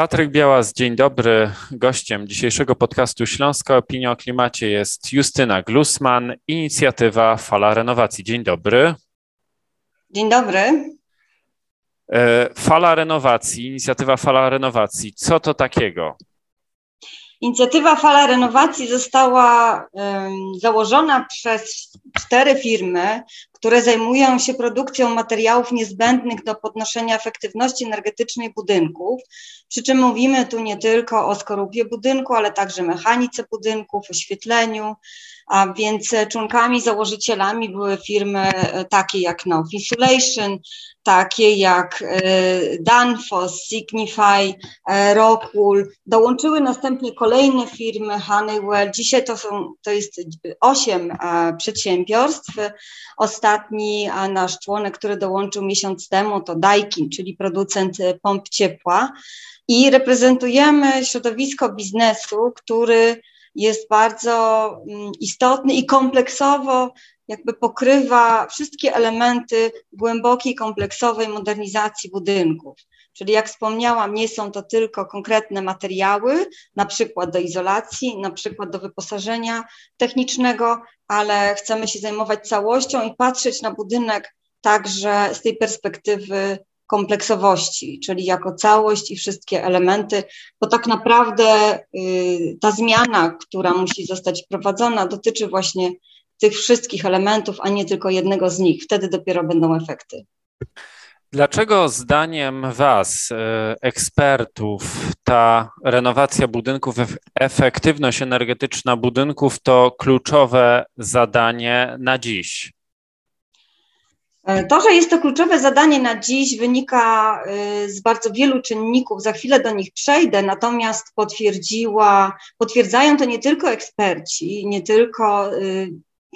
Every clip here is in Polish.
Patryk Białas, dzień dobry. Gościem dzisiejszego podcastu Śląska Opinia o Klimacie jest Justyna Glusman, inicjatywa Fala Renowacji. Dzień dobry. Dzień dobry. E, Fala Renowacji, inicjatywa Fala Renowacji. Co to takiego? Inicjatywa Fala Renowacji została założona przez cztery firmy, które zajmują się produkcją materiałów niezbędnych do podnoszenia efektywności energetycznej budynków. Przy czym mówimy tu nie tylko o skorupie budynku, ale także mechanice budynków, oświetleniu, a więc członkami, założycielami były firmy e, takie jak Now Insulation, takie jak e, Danfoss, Signify, e, Rockwool. Dołączyły następnie kolejne firmy, Honeywell. Dzisiaj to, są, to jest osiem przedsiębiorstw. Ostatni nasz członek, który dołączył miesiąc temu, to Daikin, czyli producent pomp ciepła. I reprezentujemy środowisko biznesu, który jest bardzo mm, istotny i kompleksowo jakby pokrywa wszystkie elementy głębokiej, kompleksowej modernizacji budynków. Czyli jak wspomniałam, nie są to tylko konkretne materiały, na przykład do izolacji, na przykład do wyposażenia technicznego, ale chcemy się zajmować całością i patrzeć na budynek także z tej perspektywy kompleksowości, czyli jako całość i wszystkie elementy, bo tak naprawdę y, ta zmiana, która musi zostać wprowadzona, dotyczy właśnie tych wszystkich elementów, a nie tylko jednego z nich. Wtedy dopiero będą efekty. Dlaczego zdaniem Was, y, ekspertów, ta renowacja budynków, efektywność energetyczna budynków to kluczowe zadanie na dziś? E, to, że jest to kluczowe zadanie na dziś, wynika e, z bardzo wielu czynników. Za chwilę do nich przejdę, natomiast potwierdziła, potwierdzają to nie tylko eksperci, nie tylko e,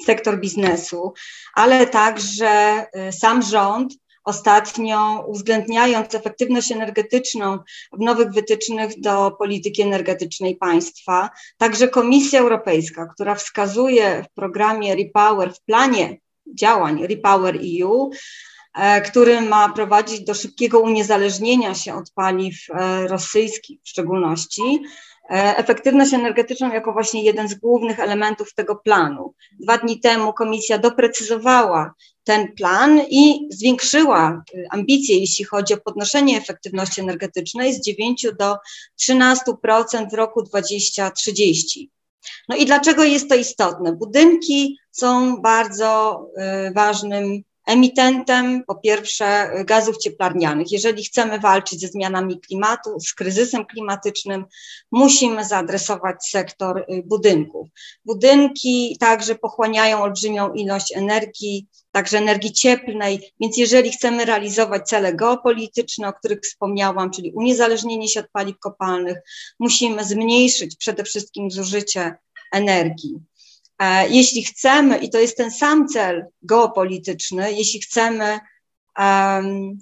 sektor biznesu, ale także sam rząd. Ostatnio uwzględniając efektywność energetyczną w nowych wytycznych do polityki energetycznej państwa, także Komisja Europejska, która wskazuje w programie Repower, w planie działań Repower EU, e, który ma prowadzić do szybkiego uniezależnienia się od paliw e, rosyjskich w szczególności. E, efektywność energetyczną jako właśnie jeden z głównych elementów tego planu. Dwa dni temu komisja doprecyzowała ten plan i zwiększyła ambicje, jeśli chodzi o podnoszenie efektywności energetycznej z 9 do 13% w roku 2030. No i dlaczego jest to istotne? Budynki są bardzo y, ważnym emitentem, po pierwsze, gazów cieplarnianych. Jeżeli chcemy walczyć ze zmianami klimatu, z kryzysem klimatycznym, musimy zaadresować sektor y, budynków. Budynki także pochłaniają olbrzymią ilość energii, także energii cieplnej, więc jeżeli chcemy realizować cele geopolityczne, o których wspomniałam, czyli uniezależnienie się od paliw kopalnych, musimy zmniejszyć przede wszystkim zużycie energii. E, jeśli chcemy, i to jest ten sam cel geopolityczny, jeśli chcemy um,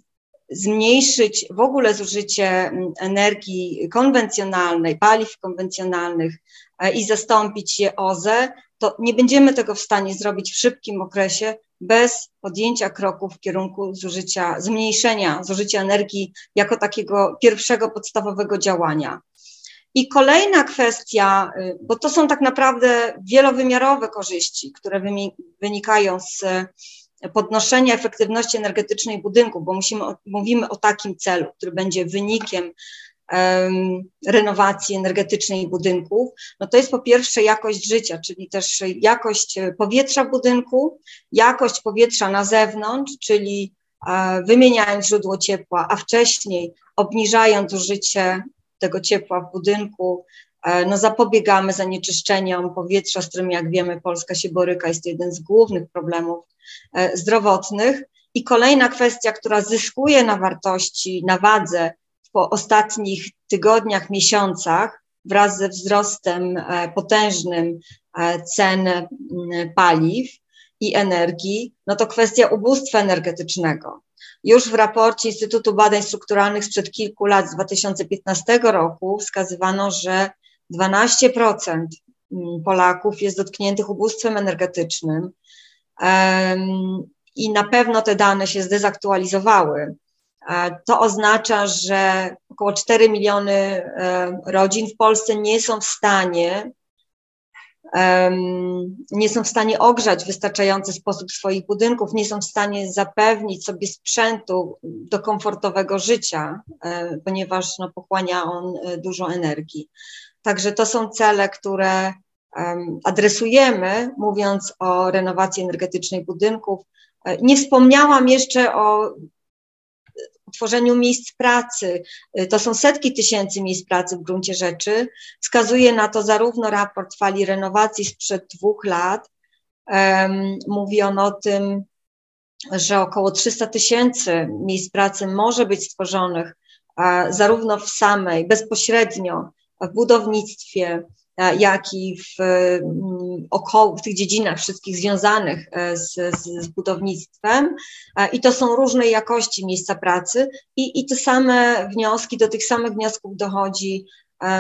zmniejszyć w ogóle zużycie energii konwencjonalnej, paliw konwencjonalnych e, i zastąpić je OZE, to nie będziemy tego w stanie zrobić w szybkim okresie bez podjęcia kroków w kierunku zużycia, zmniejszenia zużycia energii jako takiego pierwszego podstawowego działania. I kolejna kwestia, y, bo to są tak naprawdę wielowymiarowe korzyści, które wynikają z podnoszenia efektywności energetycznej budynków, bo musimy, mówimy o takim celu, który będzie wynikiem um, renowacji energetycznej budynków, no to jest po pierwsze jakość życia, czyli też jakość powietrza w budynku, jakość powietrza na zewnątrz, czyli e, wymieniając źródło ciepła, a wcześniej obniżając zużycie tego ciepła w budynku, e, no zapobiegamy zanieczyszczeniom powietrza, z którym jak wiemy Polska się boryka, jest to jeden z głównych problemów e, zdrowotnych. I kolejna kwestia, która zyskuje na wartości, na wadze po ostatnich tygodniach, miesiącach, wraz ze wzrostem e, potężnym cen paliw i energii, no to kwestia ubóstwa energetycznego. Już w raporcie Instytutu Badań Strukturalnych sprzed kilku lat, z 2015 roku, wskazywano, że 12% Polaków jest dotkniętych ubóstwem energetycznym i na pewno te dane się zdezaktualizowały. To oznacza, że około 4 miliony rodzin w Polsce nie są w stanie nie są w stanie ogrzać w wystarczający sposób swoich budynków, nie są w stanie zapewnić sobie sprzętu do komfortowego życia, e, ponieważ no, pochłania on e, dużo energii. Także to są cele, które adresujemy, mówiąc o renowacji energetycznej budynków. E, nie wspomniałam jeszcze o tworzeniu miejsc pracy. Y, to są setki tysięcy miejsc pracy w gruncie rzeczy. Wskazuje na to zarówno raport fali renowacji sprzed dwóch lat. Um, mówi on o tym, że około 300 tysięcy miejsc pracy może być stworzonych zarówno w samej, bezpośrednio w budownictwie, jak i w, mm, około, w tych dziedzinach wszystkich związanych e, z, z, budownictwem. E, I to są różnej jakości miejsca pracy i, i te same wnioski, do tych samych wniosków dochodzi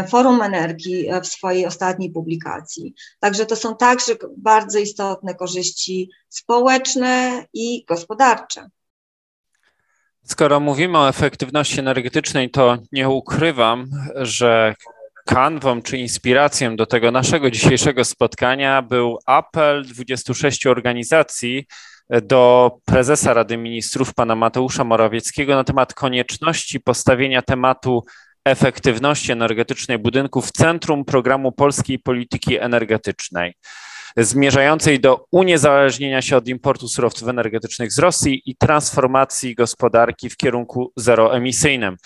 Forum Energii w swojej ostatniej publikacji. Także to są także bardzo istotne korzyści społeczne i gospodarcze. Skoro mówimy o efektywności energetycznej, to nie ukrywam, że kanwą czy inspiracją do tego naszego dzisiejszego spotkania był apel 26 organizacji do prezesa Rady Ministrów, pana Mateusza Morawieckiego, na temat konieczności postawienia tematu efektywności energetycznej budynków w centrum programu polskiej polityki energetycznej, zmierzającej do uniezależnienia się od importu surowców energetycznych z Rosji i transformacji gospodarki w kierunku zeroemisyjnym.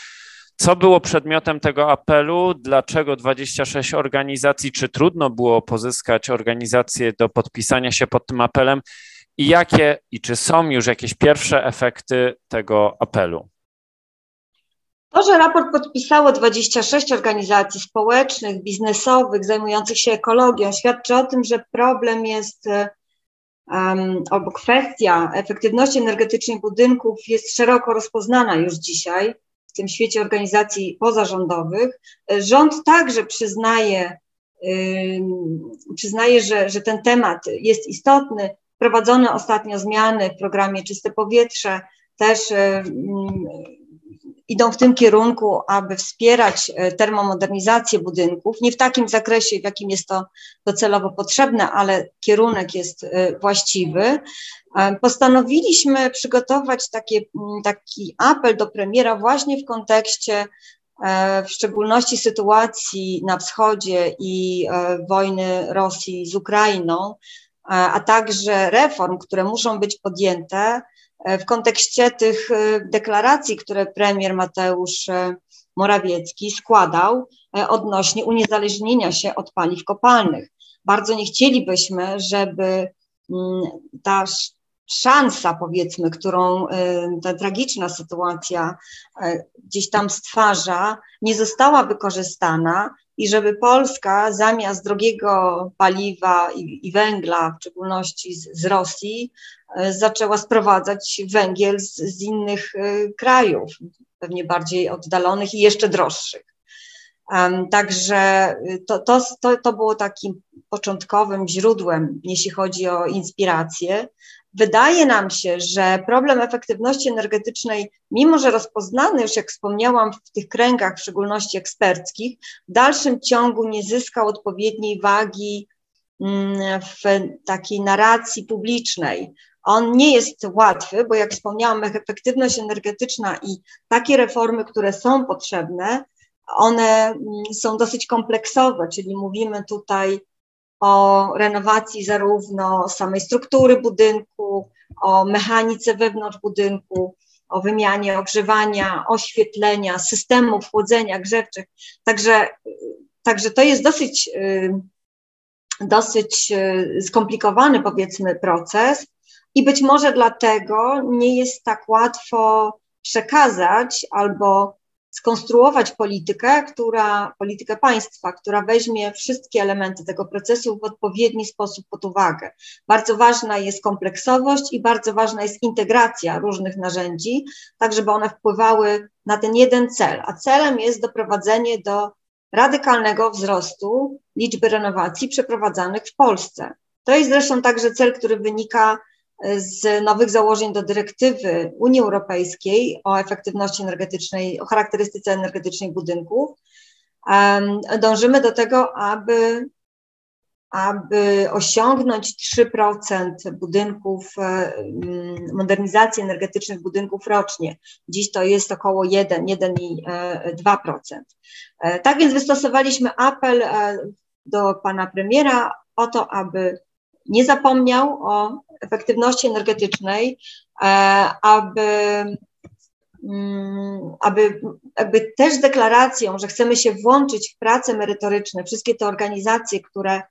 Co było przedmiotem tego apelu? Dlaczego 26 organizacji? Czy trudno było pozyskać organizacje do podpisania się pod tym apelem? I jakie i czy są już jakieś pierwsze efekty tego apelu? To, że raport podpisało 26 organizacji społecznych, biznesowych, zajmujących się ekologią, świadczy o tym, że problem jest um, albo kwestia efektywności energetycznej budynków jest szeroko rozpoznana już dzisiaj w tym świecie organizacji pozarządowych. Rząd także przyznaje, przyznaje że, że ten temat jest istotny. Wprowadzone ostatnio zmiany w programie Czyste Powietrze też idą w tym kierunku, aby wspierać e, termomodernizację budynków, nie w takim zakresie, w jakim jest to docelowo potrzebne, ale kierunek jest e, właściwy. E, postanowiliśmy przygotować takie, taki apel do premiera właśnie w kontekście w szczególności sytuacji na wschodzie i wojny Rosji z Ukrainą, a także reform, które muszą być podjęte w kontekście tych e, deklaracji, które premier Mateusz e, Morawiecki składał e, odnośnie uniezależnienia się od paliw kopalnych. Bardzo nie chcielibyśmy, żeby mm, ta szansa, powiedzmy, którą ta tragiczna sytuacja gdzieś tam stwarza, nie została wykorzystana i żeby Polska zamiast drogiego paliwa i, i węgla, w szczególności z, z, Rosji, e, zaczęła sprowadzać węgiel z, z innych e, krajów, pewnie bardziej oddalonych i jeszcze droższych. Także to, to, to, to było takim początkowym źródłem, jeśli chodzi o inspirację. Wydaje nam się, że problem efektywności energetycznej, mimo że rozpoznany już, jak wspomniałam, w tych kręgach, w szczególności eksperckich, w dalszym ciągu nie zyskał odpowiedniej wagi mm, w takiej narracji publicznej. On nie jest łatwy, bo jak wspomniałam, efektywność energetyczna i takie reformy, które są potrzebne, one mm, są dosyć kompleksowe, czyli mówimy tutaj o renowacji zarówno samej struktury budynku, o mechanice wewnątrz budynku, o wymianie ogrzewania, oświetlenia, systemów chłodzenia grzewczych. Także, także to jest dosyć, y, dosyć y, skomplikowany, powiedzmy, proces i być może dlatego nie jest tak łatwo przekazać albo skonstruować politykę, która, politykę państwa, która weźmie wszystkie elementy tego procesu w odpowiedni sposób pod uwagę. Bardzo ważna jest kompleksowość i bardzo ważna jest integracja różnych narzędzi, tak żeby one wpływały na ten jeden cel, a celem jest doprowadzenie do radykalnego wzrostu liczby renowacji przeprowadzanych w Polsce. To jest zresztą także cel, który wynika z nowych założeń do dyrektywy Unii Europejskiej o efektywności energetycznej, o charakterystyce energetycznej budynków. Dążymy do tego, aby aby osiągnąć 3% budynków, e, mm, modernizacji energetycznych budynków rocznie. Dziś to jest około 1, 1,2%. E, e, tak więc wystosowaliśmy apel do pana premiera o to, aby nie zapomniał o efektywności energetycznej, aby mm, aby, aby też deklaracją, że chcemy się włączyć w prace merytoryczne, wszystkie te organizacje, które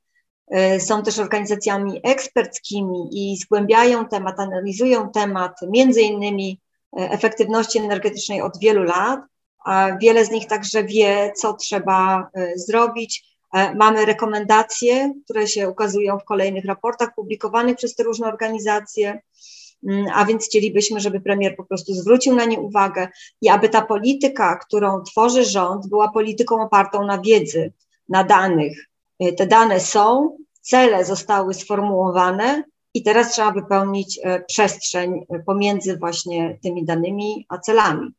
E, są też organizacjami eksperckimi i zgłębiają temat, analizują temat, między innymi e, efektywności energetycznej od wielu lat. A wiele z nich także wie, co trzeba e, zrobić. Mamy rekomendacje, które się ukazują w kolejnych raportach publikowanych przez te różne organizacje, mm, a więc chcielibyśmy, żeby premier po prostu zwrócił na nie uwagę i aby ta polityka, którą tworzy rząd, była polityką opartą na wiedzy, na danych, E, te dane są, cele zostały sformułowane i teraz trzeba wypełnić e, przestrzeń e, pomiędzy właśnie tymi danymi a celami.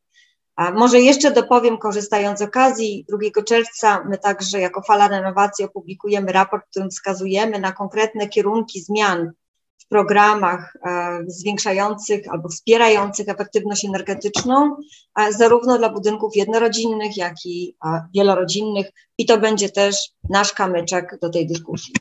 A może jeszcze dopowiem, korzystając z okazji, 2 czerwca my także jako Fala Renowacji opublikujemy raport, w którym wskazujemy na konkretne kierunki zmian w programach e, zwiększających albo wspierających efektywność energetyczną, zarówno dla budynków jednorodzinnych, jak i wielorodzinnych. I to będzie też nasz kamyczek do tej dyskusji.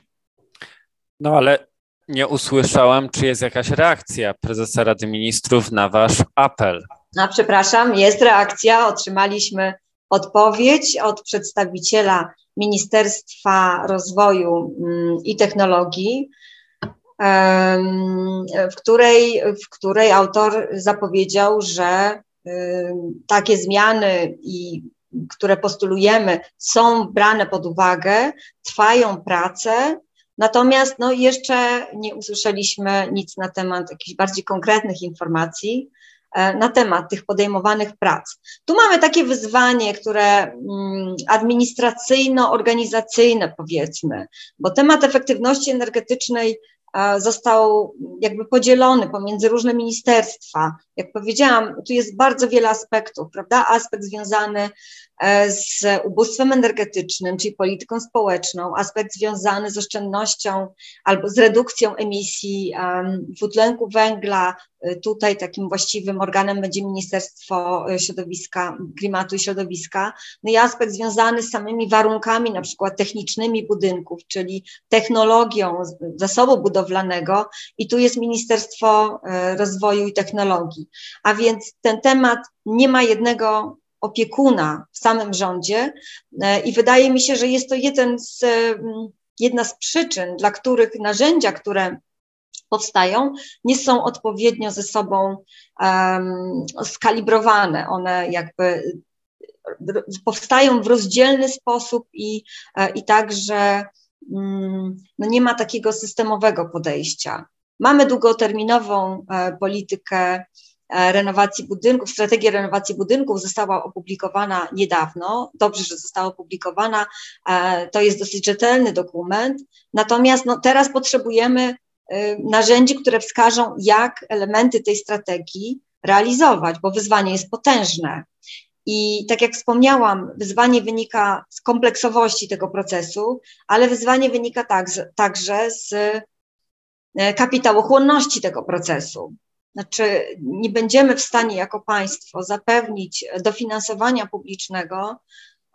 No ale nie usłyszałam, czy jest jakaś reakcja prezesa Rady Ministrów na wasz apel. No, przepraszam, jest reakcja. Otrzymaliśmy odpowiedź od przedstawiciela Ministerstwa Rozwoju mm, i Technologii, w której, w której autor zapowiedział, że takie zmiany, które postulujemy, są brane pod uwagę, trwają prace, natomiast no, jeszcze nie usłyszeliśmy nic na temat jakichś bardziej konkretnych informacji na temat tych podejmowanych prac. Tu mamy takie wyzwanie, które mm, administracyjno-organizacyjne powiedzmy, bo temat efektywności energetycznej został jakby podzielony pomiędzy różne ministerstwa. Jak powiedziałam, tu jest bardzo wiele aspektów, prawda? Aspekt związany e, z ubóstwem energetycznym, czyli polityką społeczną, aspekt związany z oszczędnością albo z redukcją emisji dwutlenku węgla. E, tutaj takim właściwym organem będzie Ministerstwo e, Środowiska, Klimatu i Środowiska. No i aspekt związany z samymi warunkami, na przykład technicznymi budynków, czyli technologią zasobu budowlanego. I tu jest Ministerstwo Rozwoju i Technologii. A więc ten temat nie ma jednego opiekuna w samym rządzie e, i wydaje mi się, że jest to jeden z, mm, jedna z przyczyn, dla których narzędzia, które powstają, nie są odpowiednio ze sobą um, skalibrowane. One jakby powstają w rozdzielny sposób i, e, i także um, no nie ma takiego systemowego podejścia. Mamy długoterminową e, politykę E, renowacji budynków, strategia renowacji budynków została opublikowana niedawno. Dobrze, że została opublikowana. E, to jest dosyć rzetelny dokument. Natomiast no, teraz potrzebujemy e, narzędzi, które wskażą, jak elementy tej strategii realizować, bo wyzwanie jest potężne. I tak jak wspomniałam, wyzwanie wynika z kompleksowości tego procesu, ale wyzwanie wynika także, także z kapitałochłonności tego procesu. Znaczy, nie będziemy w stanie jako państwo zapewnić dofinansowania publicznego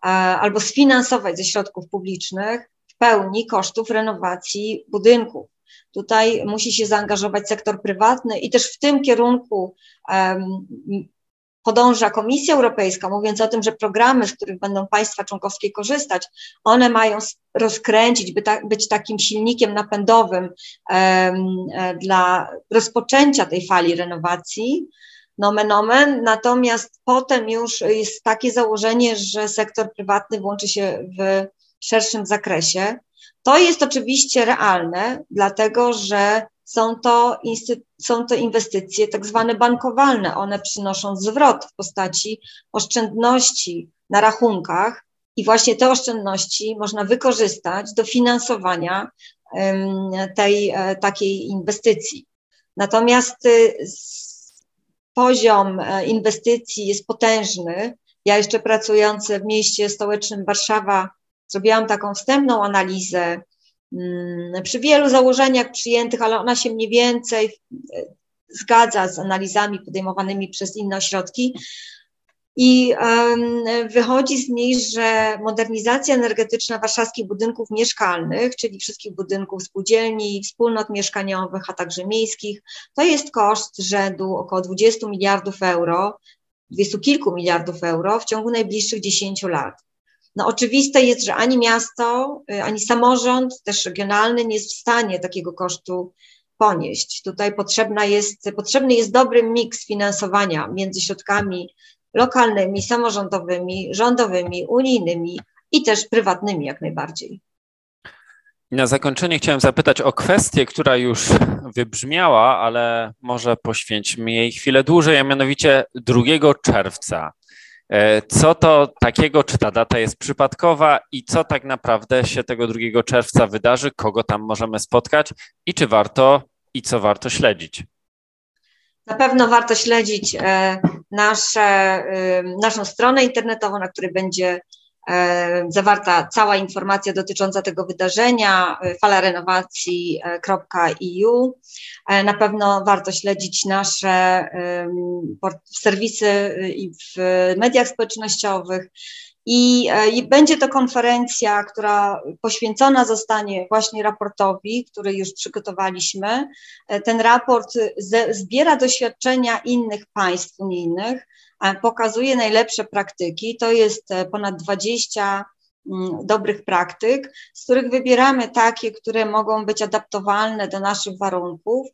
e, albo sfinansować ze środków publicznych w pełni kosztów renowacji budynków. Tutaj musi się zaangażować sektor prywatny i też w tym kierunku podąża Komisja Europejska, mówiąc o tym, że programy, z których będą państwa członkowskie korzystać, one mają rozkręcić, by ta, być takim silnikiem napędowym um, dla rozpoczęcia tej fali renowacji. Nomen omen, natomiast potem już jest takie założenie, że sektor prywatny włączy się w szerszym zakresie. To jest oczywiście realne, dlatego że są to, są to inwestycje tak zwane bankowalne. One przynoszą zwrot w postaci oszczędności na rachunkach i właśnie te oszczędności można wykorzystać do finansowania tej e, takiej inwestycji. Natomiast poziom inwestycji jest potężny. Ja jeszcze pracując w mieście stołecznym Warszawa, zrobiłam taką wstępną analizę przy wielu założeniach przyjętych, ale ona się mniej więcej zgadza z analizami podejmowanymi przez inne ośrodki. I wychodzi z niej, że modernizacja energetyczna warszawskich budynków mieszkalnych, czyli wszystkich budynków spółdzielni, wspólnot mieszkaniowych, a także miejskich, to jest koszt rzędu około 20 miliardów euro, 20 kilku miliardów euro w ciągu najbliższych 10 lat. No oczywiste jest, że ani miasto, y, ani samorząd, też regionalny nie jest w stanie takiego kosztu ponieść. Tutaj potrzebna jest, potrzebny jest dobry miks finansowania między środkami lokalnymi, samorządowymi, rządowymi, unijnymi i też prywatnymi jak najbardziej. Na zakończenie chciałem zapytać o kwestię, która już wybrzmiała, ale może poświęćmy jej chwilę dłużej, a mianowicie 2 czerwca. E, co to takiego, czy ta data jest przypadkowa i co tak naprawdę się tego 2 czerwca wydarzy, kogo tam możemy spotkać i czy warto i co warto śledzić? Na pewno warto śledzić e, nasze, naszą stronę internetową, na której będzie e, zawarta cała informacja dotycząca tego wydarzenia, e, falarenowacji.eu. Na pewno warto śledzić nasze serwisy i w mediach społecznościowych. I, e, będzie to konferencja, która poświęcona zostanie właśnie raportowi, który już przygotowaliśmy. E, ten raport zbiera doświadczenia innych państw unijnych, pokazuje najlepsze praktyki. To jest e, ponad 20 mm, dobrych praktyk, z których wybieramy takie, które mogą być adaptowalne do naszych warunków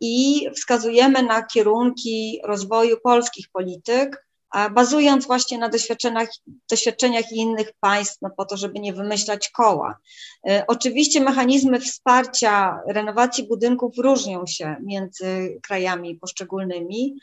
i wskazujemy na kierunki rozwoju polskich polityk bazując właśnie na doświadczeniach, doświadczeniach innych państw, no po to, żeby nie wymyślać koła. E, oczywiście mechanizmy wsparcia renowacji budynków różnią się między krajami poszczególnymi,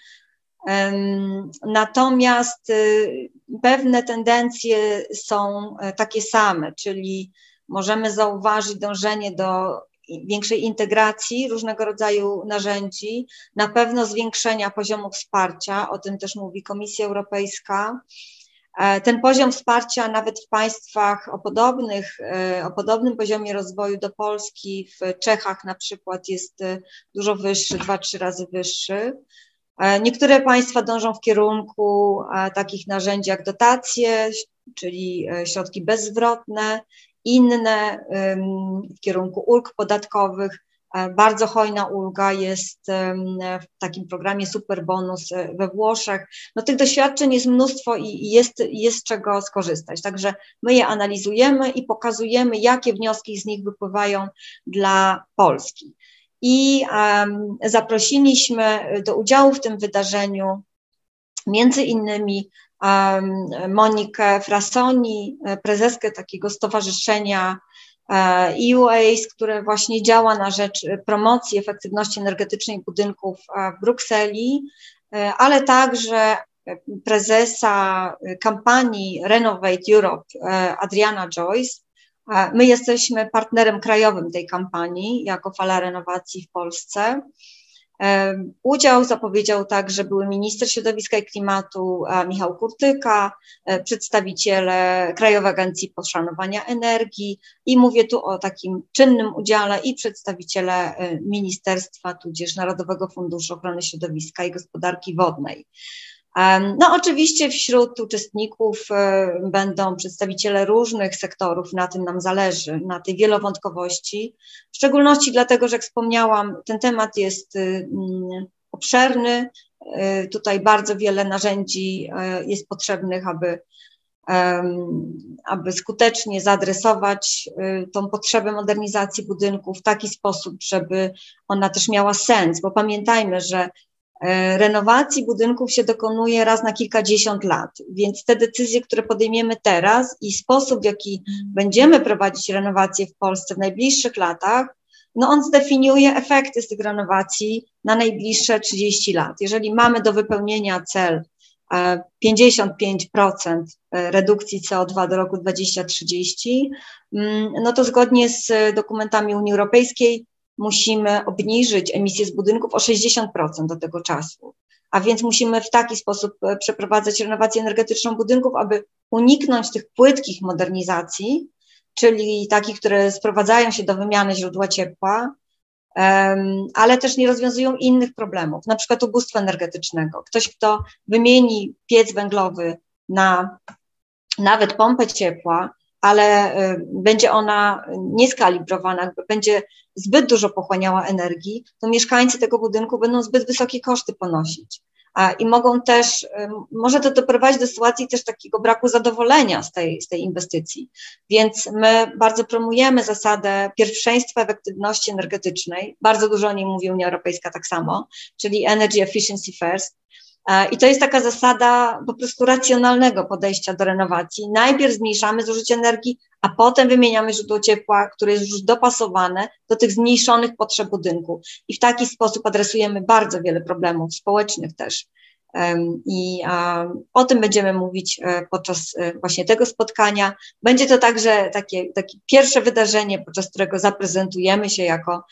Natomiast y, pewne tendencje są e, takie same, czyli możemy zauważyć dążenie do większej integracji różnego rodzaju narzędzi, na pewno zwiększenia poziomu wsparcia, o tym też mówi Komisja Europejska. E, ten poziom wsparcia nawet w państwach o, podobnych, e, o podobnym poziomie rozwoju do Polski, w Czechach na przykład jest dużo wyższy, dwa, trzy razy wyższy. Niektóre państwa dążą w kierunku takich narzędzi jak dotacje, czyli środki bezzwrotne, inne w kierunku ulg podatkowych. E, bardzo hojna ulga jest w takim programie Superbonus e, we Włoszech. No tych doświadczeń jest mnóstwo i jest, jest czego skorzystać. Także my je analizujemy i pokazujemy, jakie wnioski z nich wypływają dla Polski. I zaprosiliśmy do udziału w tym wydarzeniu między innymi Monikę Frasoni, e, prezeskę takiego stowarzyszenia EUACE, które właśnie działa na rzecz promocji efektywności energetycznej budynków w Brukseli, e, ale także prezesa kampanii Renovate Europe e, Adriana Joyce. My jesteśmy partnerem krajowym tej kampanii jako fala renowacji w Polsce. Udział zapowiedział także były minister środowiska i klimatu Michał Kurtyka, e, przedstawiciele Krajowej Agencji Poszanowania Energii i mówię tu o takim czynnym udziale i przedstawiciele e, ministerstwa, tudzież Narodowego Funduszu Ochrony Środowiska i Gospodarki Wodnej. No, oczywiście wśród uczestników e, będą przedstawiciele różnych sektorów, na tym nam zależy, na tej wielowątkowości, w szczególności dlatego, że jak wspomniałam, ten temat jest y, mm, obszerny, y, tutaj bardzo wiele narzędzi e, jest potrzebnych, aby, aby skutecznie zaadresować tą potrzebę modernizacji budynków w taki sposób, żeby ona też miała sens, bo pamiętajmy, że E, renowacji budynków się dokonuje raz na kilkadziesiąt lat, więc te decyzje, które podejmiemy teraz i sposób, w jaki będziemy prowadzić renowację w Polsce w najbliższych latach, no on zdefiniuje efekty z tych renowacji na najbliższe 30 lat. Jeżeli mamy do wypełnienia cel 55% e, e, redukcji CO2 do roku 2030, mm, no to zgodnie z dokumentami Unii Europejskiej musimy obniżyć emisję z budynków o 60% do tego czasu. A więc musimy w taki sposób e, przeprowadzać renowację energetyczną budynków, aby uniknąć tych płytkich modernizacji, czyli takich, które sprowadzają się do wymiany źródła ciepła, ale też nie rozwiązują innych problemów, na przykład ubóstwa energetycznego. Ktoś, kto wymieni piec węglowy na nawet pompę ciepła, ale y, będzie ona nieskalibrowana, będzie zbyt dużo pochłaniała energii, to mieszkańcy tego budynku będą zbyt wysokie koszty ponosić. I mogą też, może to doprowadzić do sytuacji też takiego braku zadowolenia z tej, z tej inwestycji. Więc my bardzo promujemy zasadę pierwszeństwa efektywności energetycznej. Bardzo dużo o niej mówi Unia Europejska tak samo, czyli Energy Efficiency First. E, I to jest taka zasada po prostu racjonalnego podejścia do renowacji. Najpierw zmniejszamy zużycie energii, a potem wymieniamy źródło ciepła, które jest już dopasowane do tych zmniejszonych potrzeb budynku. I w taki sposób adresujemy bardzo wiele problemów społecznych też. I o tym będziemy mówić e, podczas e, właśnie tego spotkania. Będzie to także takie, takie pierwsze wydarzenie, podczas którego zaprezentujemy się jako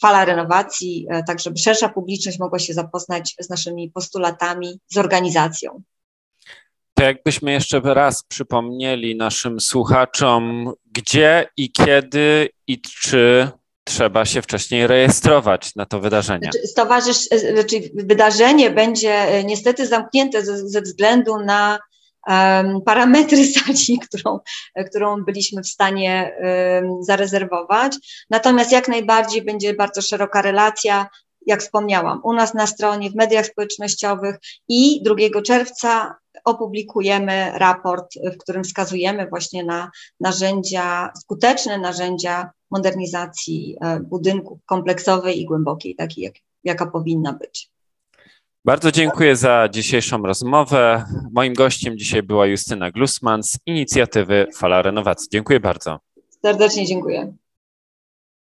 fala renowacji, e, tak żeby szersza publiczność mogła się zapoznać z naszymi postulatami, z organizacją. To jakbyśmy jeszcze raz przypomnieli naszym słuchaczom, gdzie i kiedy i czy trzeba się wcześniej rejestrować na to wydarzenie. Znaczy, stowarzysz, e, znaczy wydarzenie będzie e, niestety zamknięte ze, ze względu na um, parametry sali, którą, e, którą byliśmy w stanie um, zarezerwować. Natomiast jak najbardziej będzie bardzo szeroka relacja jak wspomniałam, u nas na stronie, w mediach społecznościowych i 2 czerwca opublikujemy raport, w którym wskazujemy właśnie na narzędzia, skuteczne narzędzia modernizacji e, budynków kompleksowej i głębokiej, takiej jak, jaka powinna być. Bardzo dziękuję za dzisiejszą rozmowę. Moim gościem dzisiaj była Justyna Glusman z inicjatywy Fala Renowacji. Dziękuję bardzo. Serdecznie dziękuję.